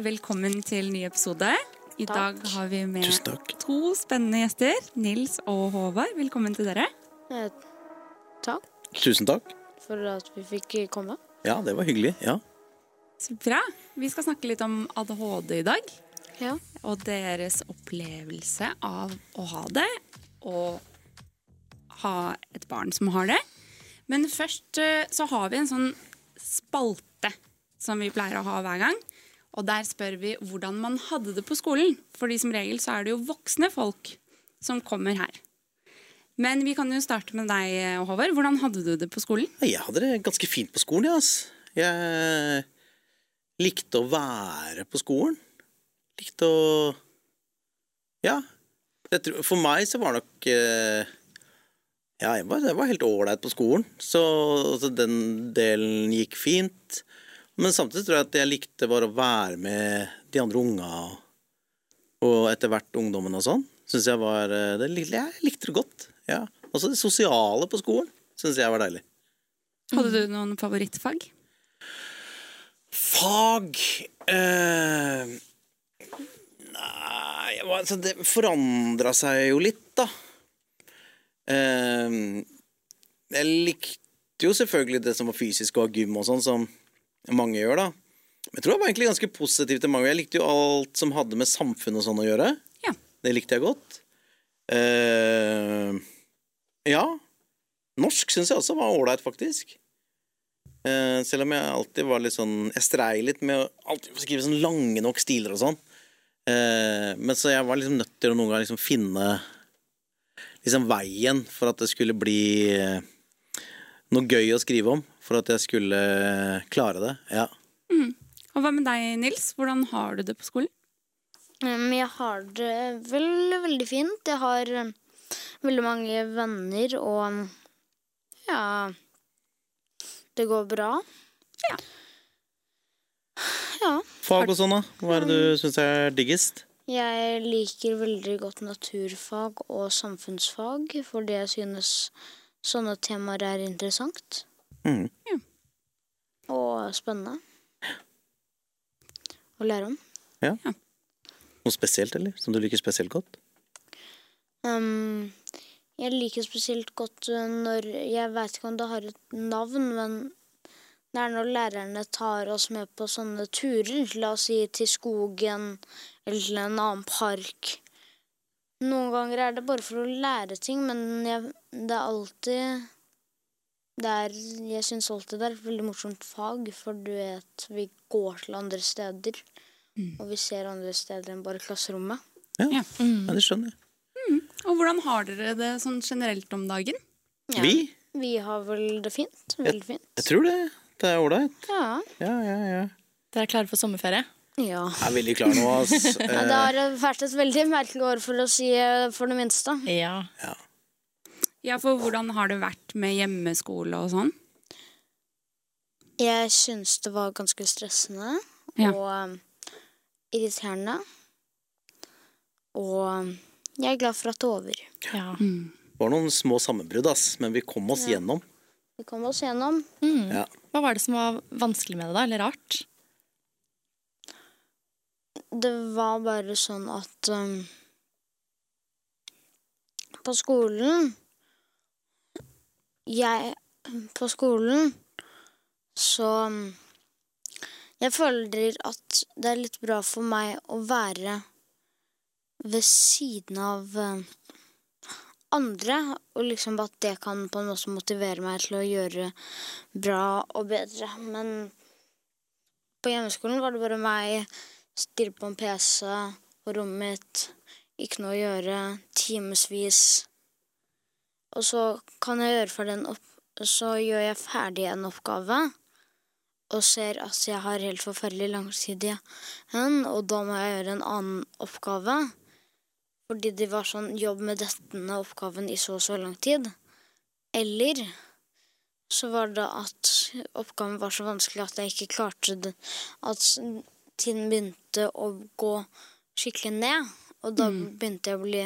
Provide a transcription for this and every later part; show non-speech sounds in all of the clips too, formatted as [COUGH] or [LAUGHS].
Velkommen til ny episode. I Takk. dag har vi med to spennende gjester. Nils og Håvard. Velkommen til dere. Eh, takk Tusen takk. for at vi fikk komme. Ja, det var hyggelig. Ja. Så bra. Vi skal snakke litt om ADHD i dag. Ja. Og deres opplevelse av å ha det, og ha et barn som har det. Men først eh, så har vi en sånn spalte som vi pleier å ha hver gang. Og der spør vi hvordan man hadde det på skolen. Fordi som regel så er det jo voksne folk som kommer her. Men vi kan jo starte med deg, Håvard. Hvordan hadde du det på skolen? Jeg hadde det ganske fint på skolen, ass. Jeg likte å være på skolen. Likte å Ja. For meg så var det nok eh, Ja, jeg var, jeg var helt ålreit på skolen. Så, så den delen gikk fint. Men samtidig tror jeg at jeg likte var å være med de andre unga, og etter hvert ungdommen og sånn. Synes jeg var eh, det, Jeg likte det godt. Ja. Også det sosiale på skolen syns jeg var deilig. Hadde du noen favorittfag? Fag eh, Nei altså Det forandra seg jo litt, da. Eh, jeg likte jo selvfølgelig det som var fysisk og gym og sånn, som mange gjør, da. Men jeg tror jeg var egentlig ganske positiv til mange. Jeg likte jo alt som hadde med samfunn og sånn å gjøre. Ja. Det likte jeg godt. Uh, ja. Norsk syns jeg også var ålreit, faktisk. Uh, selv om jeg alltid var litt sånn Jeg strei litt med å alltid skrive sånn lange nok stiler og sånn. Uh, men så jeg var liksom nødt til å noen ganger liksom finne liksom veien for at det skulle bli noe gøy å skrive om. For at jeg skulle klare det. Ja. Og hva med deg, Nils? Hvordan har du det på skolen? Um, jeg har det vel veldig fint. Jeg har um, veldig mange venner, og ja Det går bra. Ja. Ja. Fag og sånn, da? Hva er det du syns er diggest? Jeg liker veldig godt naturfag og samfunnsfag, fordi jeg synes sånne temaer er interessant Mm. og spennende å lære om. Noe spesielt, eller? Som du liker spesielt godt? Um, jeg liker spesielt godt uh, når Jeg vet ikke om det har et navn, men det er når lærerne tar oss med på sånne turer. La oss si til skogen eller til en annen park. Noen ganger er det bare for å lære ting, men jeg, det er alltid er, Jeg syns alltid det er et veldig morsomt fag, for du vet vi går til andre steder. Og vi ser andre steder enn bare klasserommet. Ja, Ja. ja det skjønner jeg. Og hvordan har dere det sånn generelt om dagen? Ja. Vi? Vi har vel det fint. Veldig fint. Jeg tror det. Det er ålreit. Ja. Ja, ja, ja. Dere er klare for sommerferie? ja. Jeg er veldig klar nå, ass. [LAUGHS] Ja, det har vært et veldig merkelig år, for å si eh, for det minste. Ja. Ja. Ja, for hvordan har det vært med hjemmeskole og sånn? Jeg syns det var ganske stressende Ja. og um, irriterende. Og jeg er glad for at det er over. ja. Det var noen små sammenbrudd, ass, men vi kom oss Ja. gjennom. Vi kom oss gjennom. Mm. Ja. Hva var det som var vanskelig med det, da? Eller rart? Det var bare sånn at um, På skolen Jeg På skolen så Jeg føler at det er litt bra for meg å være ved siden av andre, og liksom at det kan på en måte motivere meg til å gjøre bra og bedre. Men på hjemmeskolen var det bare meg stirre på en PC på rommet mitt, ikke noe å gjøre, timevis. Og så kan jeg gjøre for den opp... Så gjør jeg ferdig en oppgave, og ser at jeg har helt forferdelig lang tid igjen, og da må jeg gjøre en annen oppgave. Fordi det var sånn jobb med denne oppgaven i så og så lang tid. Eller så var det at oppgaven var så vanskelig at jeg ikke klarte det. At tiden begynte å gå skikkelig ned. Og da begynte jeg å bli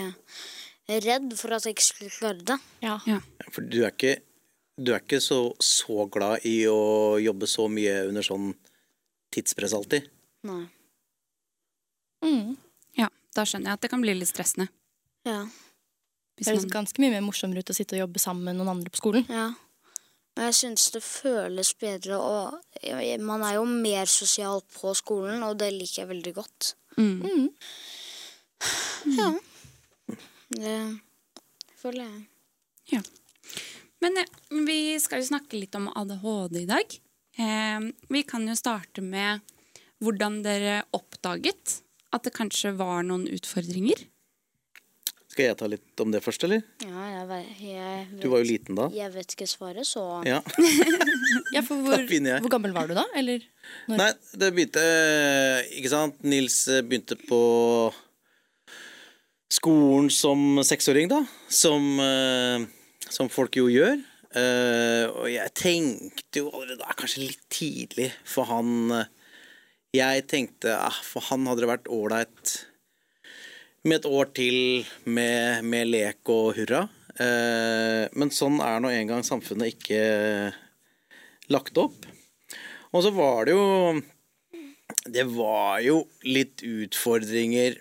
redd for at jeg ikke skulle klare det. Ja. For du er ikke, du er ikke så, så glad i å jobbe så mye under sånn tidspress alltid. Nei. Mm. Ja, da skjønner jeg at det kan bli litt stressende. Ja. Hvis Det høres man, ganske mye mer morsommere ut å sitte og jobbe sammen med noen andre på skolen. ja. Men jeg syns det føles bedre, og man er jo mer sosial på skolen, og det liker jeg veldig godt. mm. Mm. Ja. Det føler jeg. Men eh, vi skal jo snakke litt om ADHD i dag. Eh, vi kan jo starte med hvordan dere oppdaget at det kanskje var noen utfordringer. Skal jeg ta litt om det først, eller? Ja, jeg, vet, jeg, vet, Du var jo liten da. jeg vet ikke svaret, så Ja. [LAUGHS] Ja, for hvor, hvor gammel var du da? Eller når? Nei, det begynte Ikke sant? Nils begynte på skolen som seksåring, da. Som, eh, som folk jo gjør. Eh, og jeg tenkte jo allerede da kanskje litt tidlig, for han eh, Jeg tenkte ah, for han hadde det vært ålreit med et år til med, med lek og hurra. Men sånn er nå engang samfunnet ikke lagt opp. Og så var det jo Det var jo litt utfordringer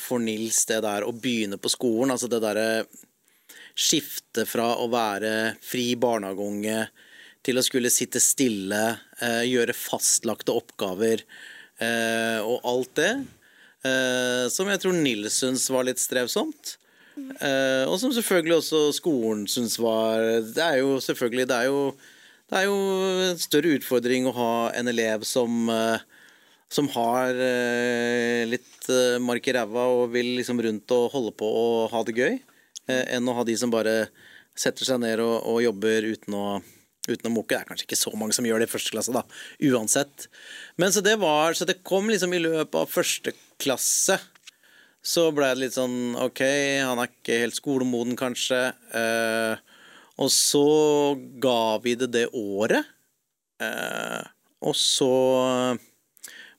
for Nils, det der å begynne på skolen. Altså det derre skifte fra å være fri barnehageunge til å skulle sitte stille, eh, gjøre fastlagte oppgaver eh, og alt det. Eh, som jeg tror Nils syns var litt strevsomt. Eh, og som selvfølgelig også skolen syns var Det er jo selvfølgelig Det er jo, det er jo en større utfordring å ha en elev som eh, som har eh, litt eh, mark i ræva og vil liksom rundt og holde på og ha det gøy, eh, enn å ha de som bare setter seg ned og, og jobber uten å, uten å moke. Det er kanskje ikke så mange som gjør det i første klasse, da, uansett. Men så det var, så det kom liksom i løpet av første klasse. Så ble det litt sånn OK, han er ikke helt skolemoden, kanskje. Eh, og så ga vi det det året. Eh, og så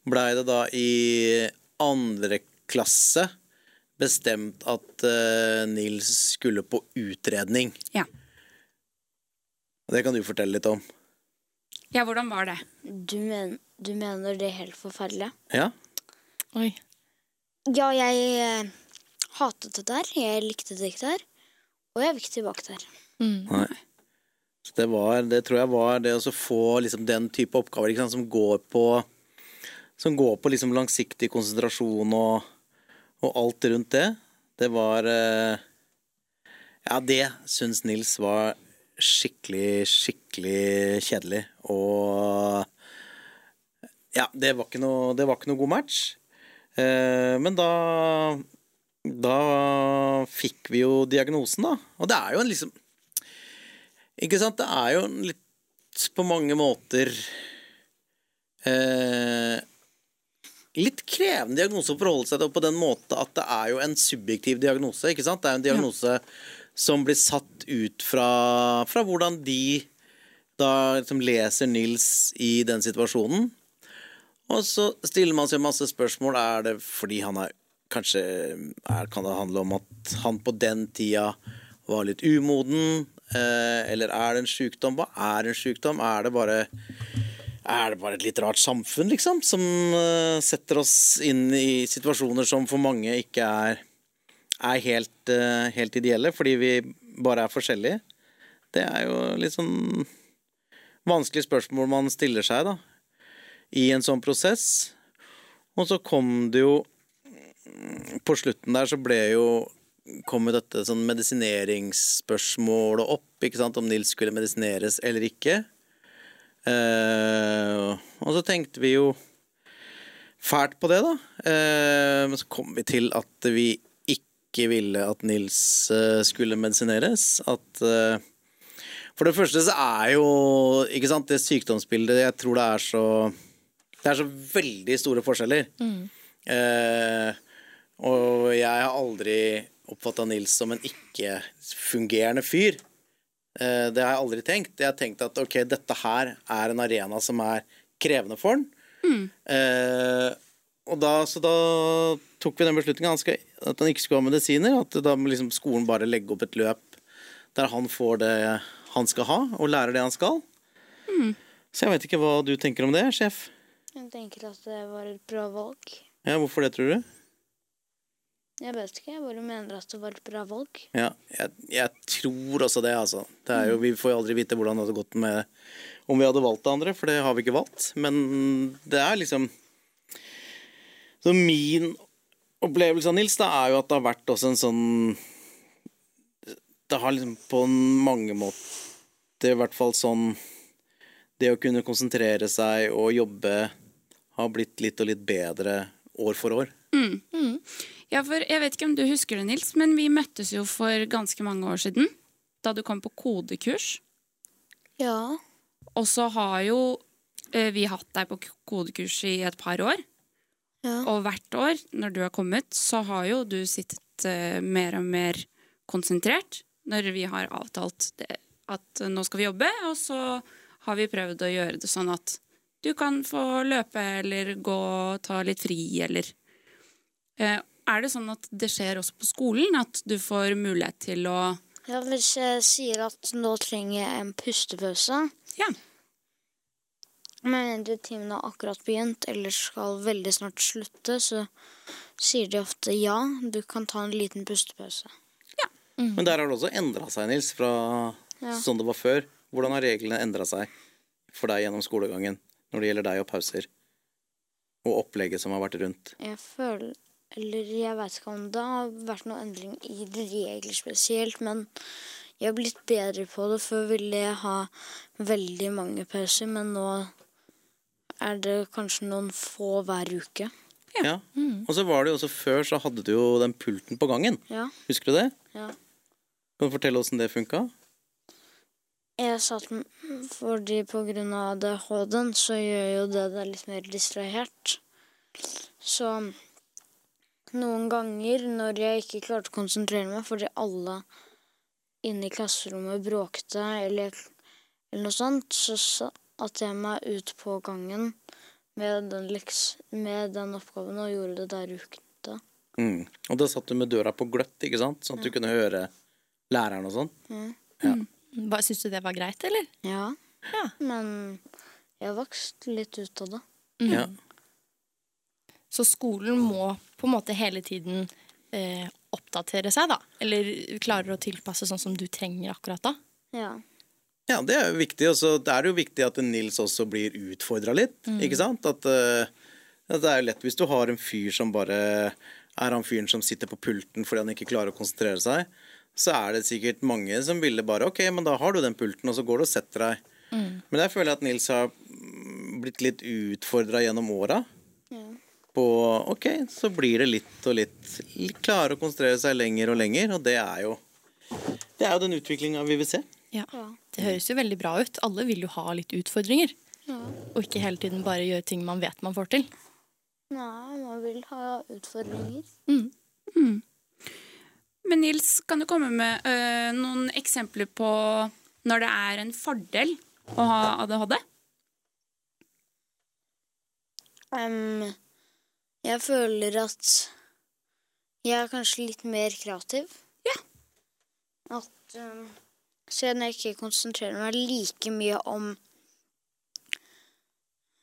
blei det da i andre klasse bestemt at uh, Nils skulle på utredning. Ja. Det kan du fortelle litt om. Ja, hvordan var det? du, men, du mener det er helt forferdelig? Ja? Oi. Ja, jeg uh, hatet det der. Jeg likte det ikke der. Og jeg vil ikke tilbake der. Mm. Nei. Så det, var, det tror jeg var det å få liksom den type oppgaver sant, som går på Som går på liksom langsiktig konsentrasjon og, og alt rundt det. Det var eh, Ja, det syns Nils var skikkelig, skikkelig kjedelig. Og Ja, det var ikke noe, var ikke noe god match. Eh, men da da fikk vi jo diagnosen, da. Og det er jo en liksom Ikke sant? Det er jo litt på mange måter eh, Litt krevende diagnose å forholde seg til på den måte at det er jo en subjektiv diagnose. ikke sant? Det er en diagnose som blir satt ut fra, fra hvordan de da liksom leser Nils i den situasjonen. Og så stiller man seg masse spørsmål. Er det fordi han er Kanskje er, kan det handle om at han på den tida var litt umoden? Eh, eller er det en sykdom? Hva er en sykdom? Er det bare er det bare et litt rart samfunn, liksom, som uh, setter oss inn i situasjoner som for mange ikke er, er helt, uh, helt ideelle, fordi vi bare er forskjellige? Det er jo litt sånn vanskelig spørsmål man stiller seg, da, i en sånn prosess. Og så kom det jo På slutten der så ble jo kom jo dette sånn medisineringsspørsmålet opp, ikke sant, om Nils skulle medisineres eller ikke. Eh, og så tenkte vi jo fælt på det, da. Eh, men så kom vi til at vi ikke ville at Nils eh, skulle medisineres. At eh, For det første så er jo ikke sant, det sykdomsbildet Jeg tror det er så Det er så veldig store forskjeller. Eh, og jeg har aldri oppfatta Nils som en ikke-fungerende fyr. Eh, det har jeg aldri tenkt. Jeg har tenkt at ok, dette her er en arena som er krevende for han. Eh, og da, så da tok vi den beslutninga at han ikke skulle ha medisiner. At da må liksom skolen bare legge opp et løp der han får det han skal ha, og lærer det han skal. Så jeg vet ikke hva du tenker om det, sjef. Jeg tenker at det var et bra valg. Ja, hvorfor det, tror du? Jeg vet ikke, jeg bare mener at det var et bra valg. Ja, jeg, jeg tror også det, altså. Det jo, vi får jo aldri vite hvordan det hadde gått med om vi hadde valgt det andre, for det har vi ikke valgt. Men det er liksom Så min opplevelse av Nils det er jo at det har vært også en sånn Det har liksom på mange måter i hvert fall sånn Det å kunne konsentrere seg og jobbe har blitt litt og litt bedre år for år. Ja, for Jeg vet ikke om du husker det, Nils, men vi møttes jo for ganske mange år siden. Da du kom på kodekurs. Ja. Og så har jo eh, vi hatt deg på kodekurs i et par år. Ja. Og hvert år når du har kommet, så har jo du sittet eh, mer og mer konsentrert. Når vi har avtalt det, at nå skal vi jobbe, og så har vi prøvd å gjøre det sånn at du kan få løpe eller gå og ta litt fri, eller Er det sånn at det skjer også på skolen? At du får mulighet til å ja, hvis jeg sier at nå trenger jeg en pustepause, Ja. Men mindre timen har akkurat begynt eller skal veldig snart slutte, så sier de ofte ja, du kan ta en liten pustepause. Ja, Men der har det også endra seg, Nils, fra Ja. sånn det var før. Hvordan har reglene endra seg for deg gjennom skolegangen når det gjelder deg og pauser? Og opplegget som har vært rundt. Jeg føler Eller jeg vet ikke om det har vært noen endring i regler spesielt, men jeg har blitt bedre på det. Før ville jeg ha veldig mange pauser, men nå er det kanskje noen få hver uke. Ja. Og så var det jo også før, så hadde du jo den pulten på gangen. Ja. Husker du det? ja. Kan du fortelle åssen det funka? Jeg satt fordi på grunn av ADHD-en så gjør jo det deg litt mer distrahert. Så noen ganger når jeg ikke klarte å konsentrere meg fordi alle inne i klasserommet bråkte eller, eller noe sånt, så satte jeg meg ut på gangen med den, leks, med den oppgaven og gjorde det der ute. Mm. Og da satt du med døra på gløtt, ikke sant? Sånn at du kunne høre læreren og sånn. Ja. Hva, Syns du det var greit, eller? Ja, Ja. men jeg har vokst litt ut av det. Ja. Så skolen må på en måte hele tiden eh, oppdatere seg, da? Eller klarer å tilpasse sånn som du trenger akkurat da? Ja. Ja, det er jo viktig. Og så er det jo viktig at Nils også blir utfordra litt, ikke sant? At, eh, at det er jo lett hvis du har en fyr som bare er han fyren som sitter på pulten fordi han ikke klarer å konsentrere seg. Så er det sikkert mange som ville bare OK, men da har du den pulten, og så går du og setter deg. Men der føler jeg at Nils har mm, blitt litt utfordra gjennom åra. På OK, så blir det litt og litt. Klarer å konsentrere seg lenger og lenger, og det er jo Det er jo den utviklinga vi vil se. Ja. Det høres jo veldig bra ut. Alle vil jo ha litt utfordringer. Ja. Og ikke hele tiden bare gjøre ting man vet man får til. Nei, man vil ha utfordringer. Men Nils, kan du komme med øh, noen eksempler på når det er en fordel å ha ADHD? Em, jeg føler at jeg er kanskje litt mer kreativ. Ja. At um, siden jeg ikke konsentrerer meg like mye om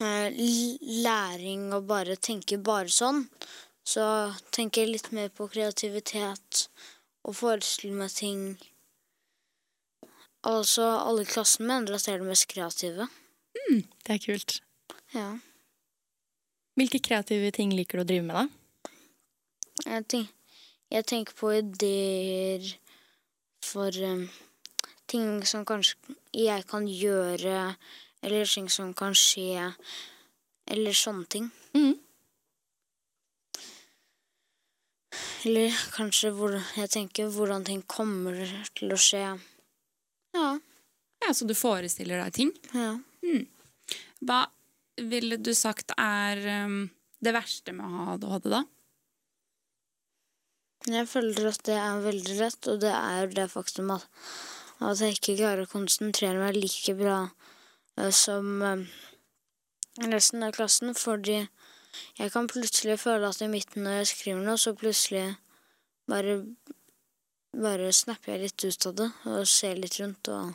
uh, læring og bare tenker bare sånn, så tenker jeg litt mer på kreativitet og forestiller meg ting. Altså, alle i klassen mener at jeg er det mest kreative. Det er kult. Ja. Hvilke kreative ting liker du å drive med, da? Jeg, tenk, jeg tenker på ideer for um, ting som kanskje jeg kan gjøre, eller ting som kan skje, eller sånne ting. Mm. Eller kanskje hvor jeg tenker hvordan ting kommer til å skje. Ja. Ja, Så du forestiller deg ting. ja. Hva ville du sagt er øhm, det verste med å ha ADHD, da? Jeg føler at det er veldig lett, og det er jo det faktum at, at jeg ikke klarer å konsentrere meg like bra eh, som eh, resten av klassen, fordi jeg kan plutselig føle at i midten når jeg skriver noe, så plutselig bare bare snapper jeg litt ut av det og ser litt rundt og.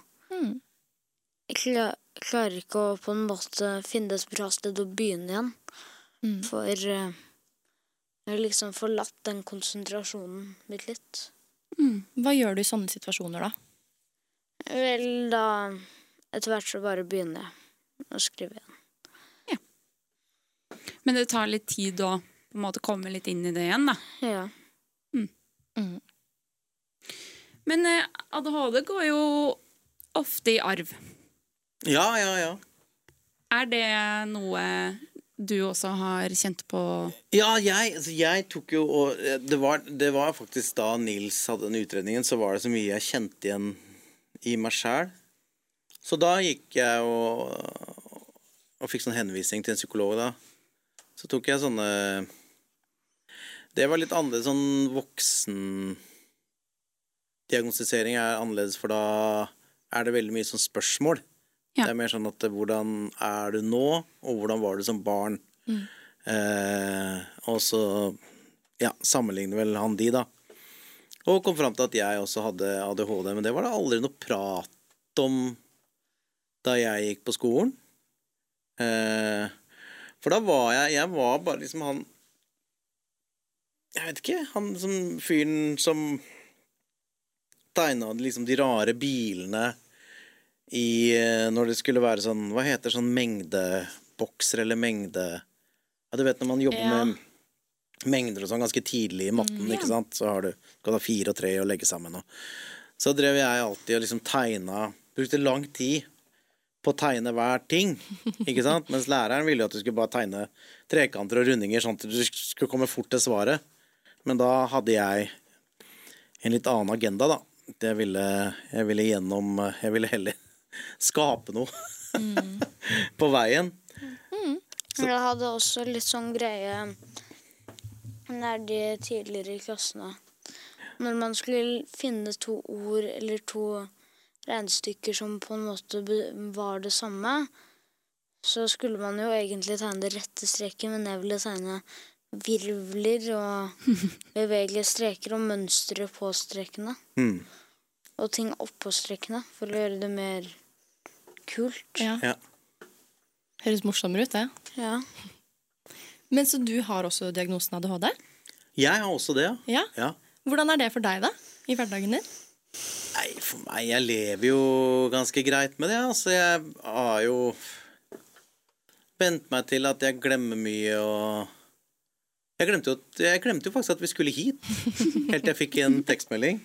Jeg kla- klarer ikke å på en måte finne et bra sted å begynne igjen. Mm. For eh, Jeg har liksom forlatt den konsentrasjonen mitt litt. Hva gjør du i sånne situasjoner, da? Vel, da Etter hvert så bare begynner jeg å skrive igjen. Ja. Men det tar litt tid å på en måte komme litt inn i det igjen, da. Ja. Mm. Men eh, ADHD går jo ofte i arv. Ja, ja, ja. Er det noe du også har kjent på Ja, jeg, altså jeg tok jo og eh, det var, det var faktisk da Nils hadde den utredningen, så var det så mye jeg kjente igjen i meg sjæl. Så da gikk jeg og, og fikk sånn henvisning til en psykolog, da. Så tok jeg sånne Det var litt annerledes sånn voksen Diagnostisering er annerledes, for da er det veldig mye sånn spørsmål. Ja. Det er mer sånn at hvordan er du nå, og hvordan var du som barn? Eh, og så ja, sammenligner vel han de, da. Og kom fram til at jeg også hadde ADHD, men det var det aldri noe prat om da jeg gikk på skolen. Eh, for da var jeg Jeg var bare liksom han Jeg vet ikke. Han som fyren som tegna liksom de rare bilene i eh, Når det skulle være sånn Hva heter sånn mengdebokser eller mengde Ja, du vet når man jobber Ja. med mengder og sånn ganske tidlig i matten, ikke sant, så har du kan ha fire og tre å legge sammen og Så drev jeg alltid og liksom tegna Brukte lang tid på å tegne hver ting, ikke sant? Mens læreren ville jo at du skulle bare tegne trekanter og rundinger sånn at du skulle komme fort til svaret. Men da hadde jeg en litt annen agenda, da. Jeg ville, jeg ville gjennom Jeg ville heller skape noe [LAUGHS] på veien. Mm. jeg hadde også litt sånn greie nær de tidligere klassene. Når man skulle finne to ord eller to regnestykker som på en måte var det samme, så skulle man jo egentlig tegne det rette streken, men jeg ville tegne virvler og [LAUGHS] bevegelige streker og mønstre på strekene. Mm. Og ting oppå strekene for å gjøre det mer kult. Ja. Ja. Høres morsommere ut, det. Ja. Men så du har også diagnosen ADHD? Jeg har også det, ja. Ja. Hvordan er det for deg, da? I hverdagen din? Nei, for meg Jeg lever jo ganske greit med det. Altså, jeg har jo vent meg til at jeg glemmer mye og jeg glemte, jo, at- jeg glemte jo faktisk at vi skulle hit, [LAUGHS] helt til jeg fikk en tekstmelding.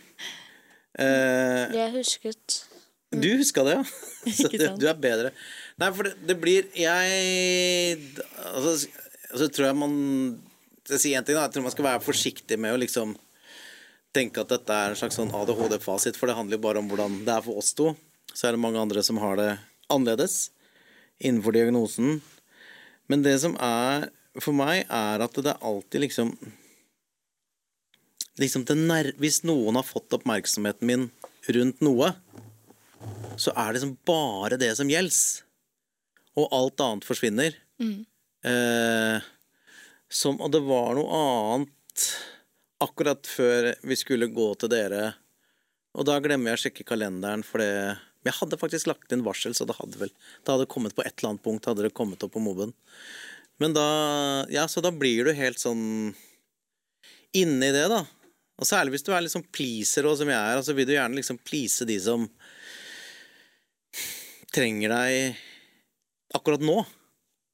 Det Jeg husket du huska det, ja? [LAUGHS] Så du, du er bedre. Nei, for det, det blir Jeg altså, altså tror jeg man Jeg sier én ting, da. Jeg tror man skal være forsiktig med å liksom tenke at dette er en slags sånn ADHD-fasit, for det handler jo bare om hvordan det er for oss to. Så er det mange andre som har det annerledes innenfor diagnosen. Men det som er for meg, er at det er alltid liksom Liksom det nær, Hvis noen har fått oppmerksomheten min rundt noe, så er det liksom bare det som gjelder. Og alt annet forsvinner. Eh, som, og det var noe annet akkurat før vi skulle gå til dere. Og da glemmer jeg å sjekke kalenderen, for det Jeg hadde faktisk lagt inn varsel, så det hadde vel Det hadde kommet på et eller annet punkt, hadde det kommet opp på moben. Men da Ja, så da blir du helt sånn inne i det, da. Og særlig hvis du er sånn pleaser, og som jeg er, så vil du gjerne liksom please de som trenger deg akkurat nå.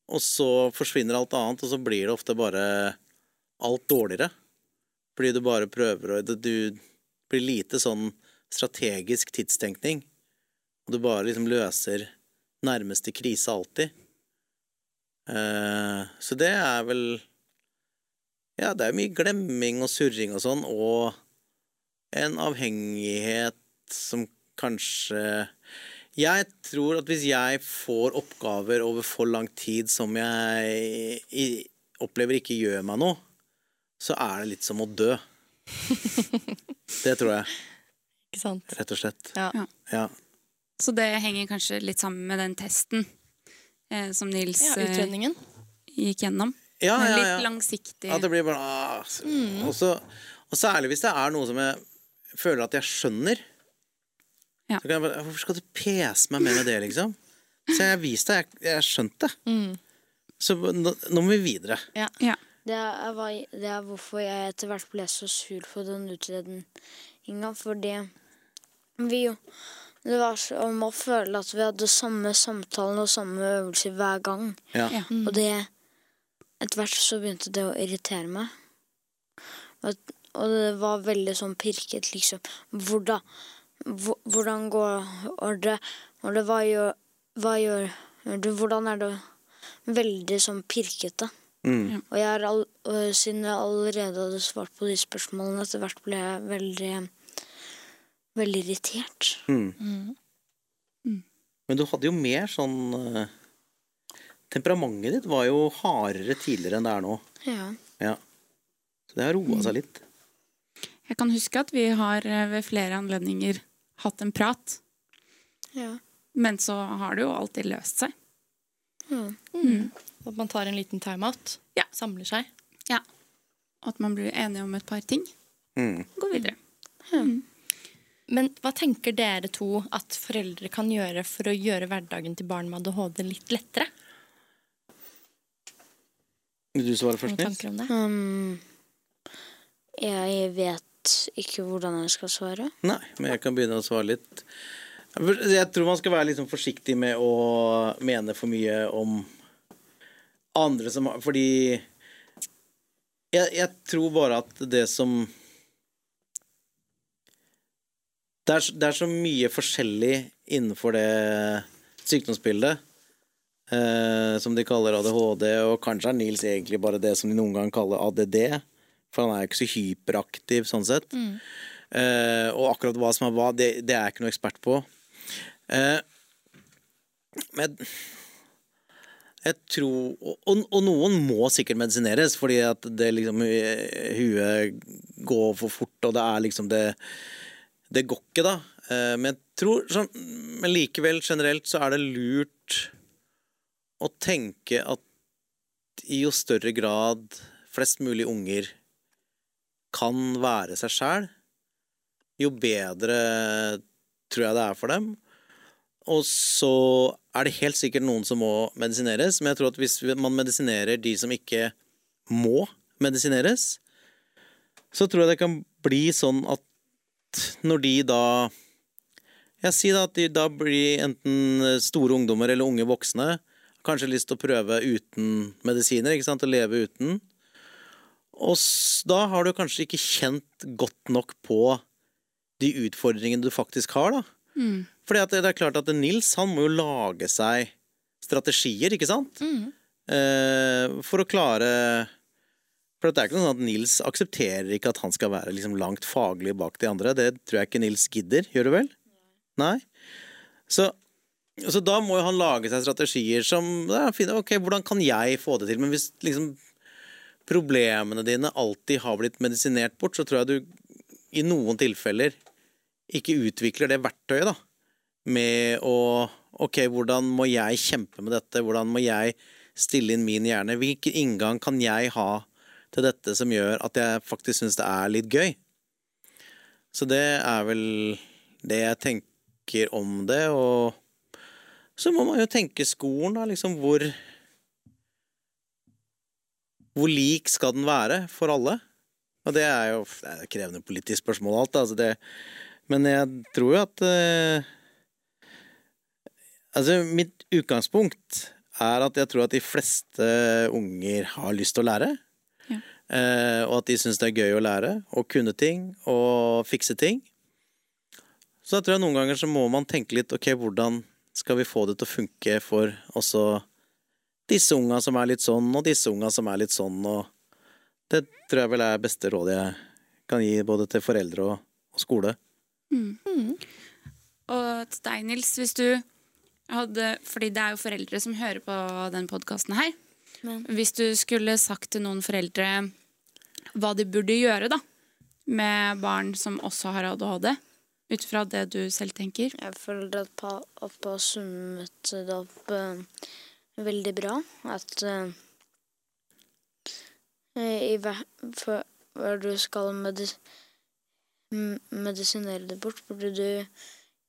Og så forsvinner alt annet, og så blir det ofte bare alt dårligere. Fordi du bare prøver å Du blir lite sånn strategisk tidstenkning. Og du bare liksom løser nærmeste krise alltid. Eh, så det er vel Ja, det er mye glemming og surring og sånn, og en avhengighet som kanskje Jeg tror at hvis jeg får oppgaver over for lang tid som jeg opplever ikke gjør meg noe, så er det litt som å dø. [LAUGHS] Det tror jeg, Ikke sant? rett og slett. Ja. Ja. Ja. Så det henger kanskje litt sammen med den testen eh, som Nils ja eh, utredningen. gikk gjennom. Ja, ja, ja, litt langsiktig. At det blir bare ah, s- og, så, og særlig hvis det er noe som jeg føler at jeg skjønner. Ja. Så kan jeg bare Hvorfor skal du pese meg med med det, liksom? Så jeg har vist deg, jeg, jeg har skjønt det. Så nå, nå må vi videre. Ja. Ja. Det er, det er hvorfor jeg etter hvert ble så sur på den utredninga. Fordi vi jo Det var som å føle at vi hadde samme samtalen og samme øvelser hver gang. Ja. Ja. Og det Etter hvert så begynte det å irritere meg. Og, og det var veldig sånn pirket, liksom. Hvordan, hvor- hvordan går det? Og det hva gjør, hva gjør du? Hvordan er det veldig sånn pirkete? Mm. Og jeg er all, og siden jeg allerede hadde svart på de spørsmålene, etter hvert ble jeg veldig veldig irritert. Mm. Men du hadde jo mer sånn eh, Temperamentet ditt var jo hardere tidligere enn det er nå. Ja. Ja. Så det har roa seg litt. Jeg kan huske at vi har eh, ved flere anledninger hatt en prat, ja. men så har det jo alltid løst seg. Mm. At man tar en liten timeout. Ja. Samler seg. Ja. At man blir enige om et par ting. Mm. Går videre. Men hva tenker dere to at foreldre kan gjøre for å gjøre hverdagen til barn med ADHD litt lettere? Vil du svare først, Nils? det? Um, jeg vet ikke hvordan jeg skal svare. Nei, men jeg kan begynne å svare litt. Jeg tror man skal være litt sånn forsiktig med å mene for mye om andre som har Fordi jeg, jeg tror bare at det som det er, det er så mye forskjellig innenfor det sykdomsbildet. Eh, som de kaller ADHD, og kanskje er Nils egentlig bare det som de noen gang kaller ADD. For han er jo ikke så hyperaktiv sånn sett. Eh, og akkurat hva som er hva, det, det er jeg ikke noe ekspert på. Eh, men jeg tror og, og, noen må sikkert medisineres, fordi at det liksom eh, Huet går for fort, og det er liksom det Det går ikke, da. Eh, men jeg tror sånn Men likevel, generelt, så er det lurt å tenke at i jo større grad flest mulig unger kan være seg sjæl, jo bedre tror jeg det er for dem. Og så er det helt sikkert noen som må medisineres, men jeg tror at hvis man medisinerer de som ikke må medisineres, så tror jeg det kan bli sånn at når de da Jeg sier da at de da blir enten store ungdommer eller unge voksne, kanskje lyst til å prøve uten medisiner, ikke sant, å leve uten. Og da har du kanskje ikke kjent godt nok på de utfordringene du faktisk har, da. Mm. Fordi at det er klart at Nils han må jo lage seg strategier, ikke sant? Eh, for å klare For det er ikke noe sånn at Nils aksepterer ikke at han skal være liksom langt faglig bak de andre. Det tror jeg ikke Nils gidder. Gjør du vel? Nei? Så, så da må jo han lage seg strategier som ja, finne, Ok, hvordan kan jeg få det til? Men hvis liksom problemene dine alltid har blitt medisinert bort, så tror jeg du i noen tilfeller ikke utvikler det verktøyet, da. Med å Ok, hvordan må jeg kjempe med dette? Hvordan må jeg stille inn min hjerne? Hvilken inngang kan jeg ha til dette som gjør at jeg faktisk syns det er litt gøy? Så det er vel det jeg tenker om det, og så må man jo tenke skolen, da, liksom hvor Hvor lik skal den være for alle? Og det er jo det er et krevende politisk spørsmål, alt. Altså det, men jeg tror jo at eh, Altså, mitt utgangspunkt er at jeg tror at de fleste unger har lyst til å lære. Ja. Eh, og at de syns det er gøy å lære, og kunne ting, og fikse ting. Så jeg tror jeg noen ganger så må man tenke litt ok, hvordan skal vi få det til å funke for også disse unga som er litt sånn, og disse unga som er litt sånn, og det tror jeg vel er beste rådet jeg kan gi både til foreldre og, og skole. Og til deg, Nils, hvis du hadde Fordi det er jo foreldre som hører på den podkasten her. Men- Hvis du skulle sagt til noen foreldre hva de burde gjøre da med barn som også har ADHD, ut fra det du selv tenker Jeg føler at pa, pappa summet det opp eh, veldig bra. At eh, i, hver- før du skal medis, medisinere det bort, burde du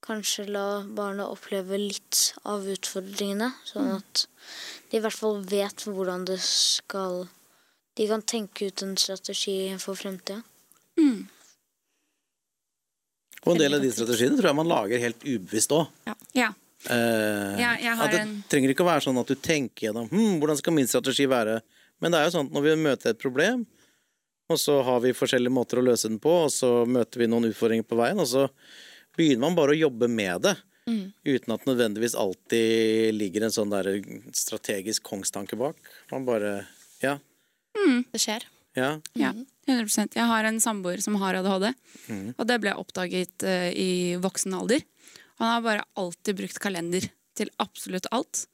kanskje la barna oppleve litt av utfordringene, sånn at de i hvert fall vet hvordan det skal de kan tenke ut en strategi for fremtida. Og en del av de strategiene tror jeg man lager helt ubevisst òg. Ja. Eh, Ja, jeg har at det en- trenger ikke å være sånn at du tenker gjennom hm, hvordan skal min strategi være. Men det er jo sånn at når vi møter et problem, og så har vi forskjellige måter å løse den på, og så møter vi noen utfordringer på veien, og så begynner man bare å jobbe med det. Uten at nødvendigvis alltid ligger en sånn der strategisk kongstanke bak. Man bare Ja. Det skjer. Ja. Ja, 100% Jeg har en samboer som har ADHD, og det ble oppdaget uh, i voksen alder. Han har bare alltid brukt kalender til absolutt alt,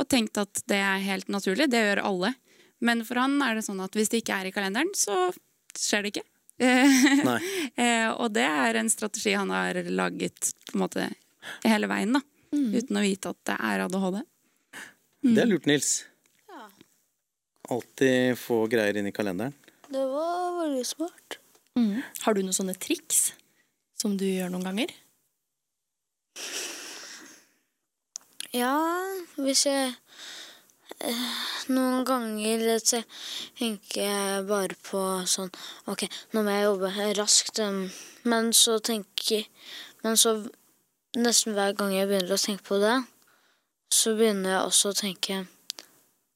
og tenkt at det er helt naturlig. Det gjør alle. Men for han er det sånn at hvis det ikke er i kalenderen, så skjer det ikke. Eh, [LAUGHS] eh, og det er en strategi han har laget på en måte hele veien, da. Uten å vite at det er ADHD. Det er lurt, Nils. Alltid få greier inn i kalenderen. Det var veldig smart. Har du noen sånne triks som du gjør noen ganger? Ja, hvis jeg eh, Noen ganger tenker jeg bare på sånn OK, nå må jeg jobbe raskt. Men så tenker Men så nesten hver gang jeg begynner å tenke på det, så begynner jeg også å tenke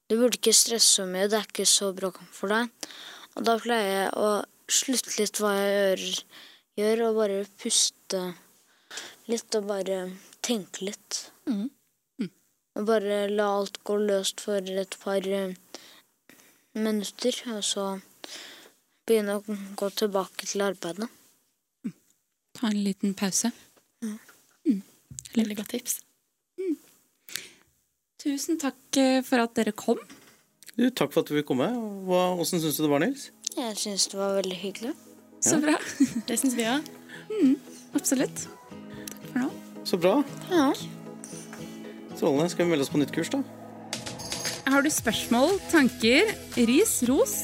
Du burde ikke stresse så mye, det er ikke så bra for deg. Og da pleier jeg å slutte litt hva jeg gjør og bare puste litt og bare tenke litt. Og bare la alt gå løst for et par eh, minutter, og så begynne å gå tilbake til arbeidet. Ta en liten pause. Veldig godt tips. Tusen takk eh, for at dere kom. Du, takk for at du ville komme. Hva, hvordan syns du det var, Nils? Jeg syns det var veldig hyggelig. Så bra. [LAUGHS] Det syns vi òg. Absolutt. Så bra. Ja. Strålende. Skal vi melde oss på nytt kurs, da? Har du spørsmål, tanker, ris, ros,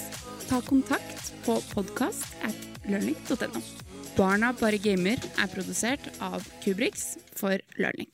ta kontakt på podkast at learning.no. Barna bare gamer er produsert av Kubriks for Learning.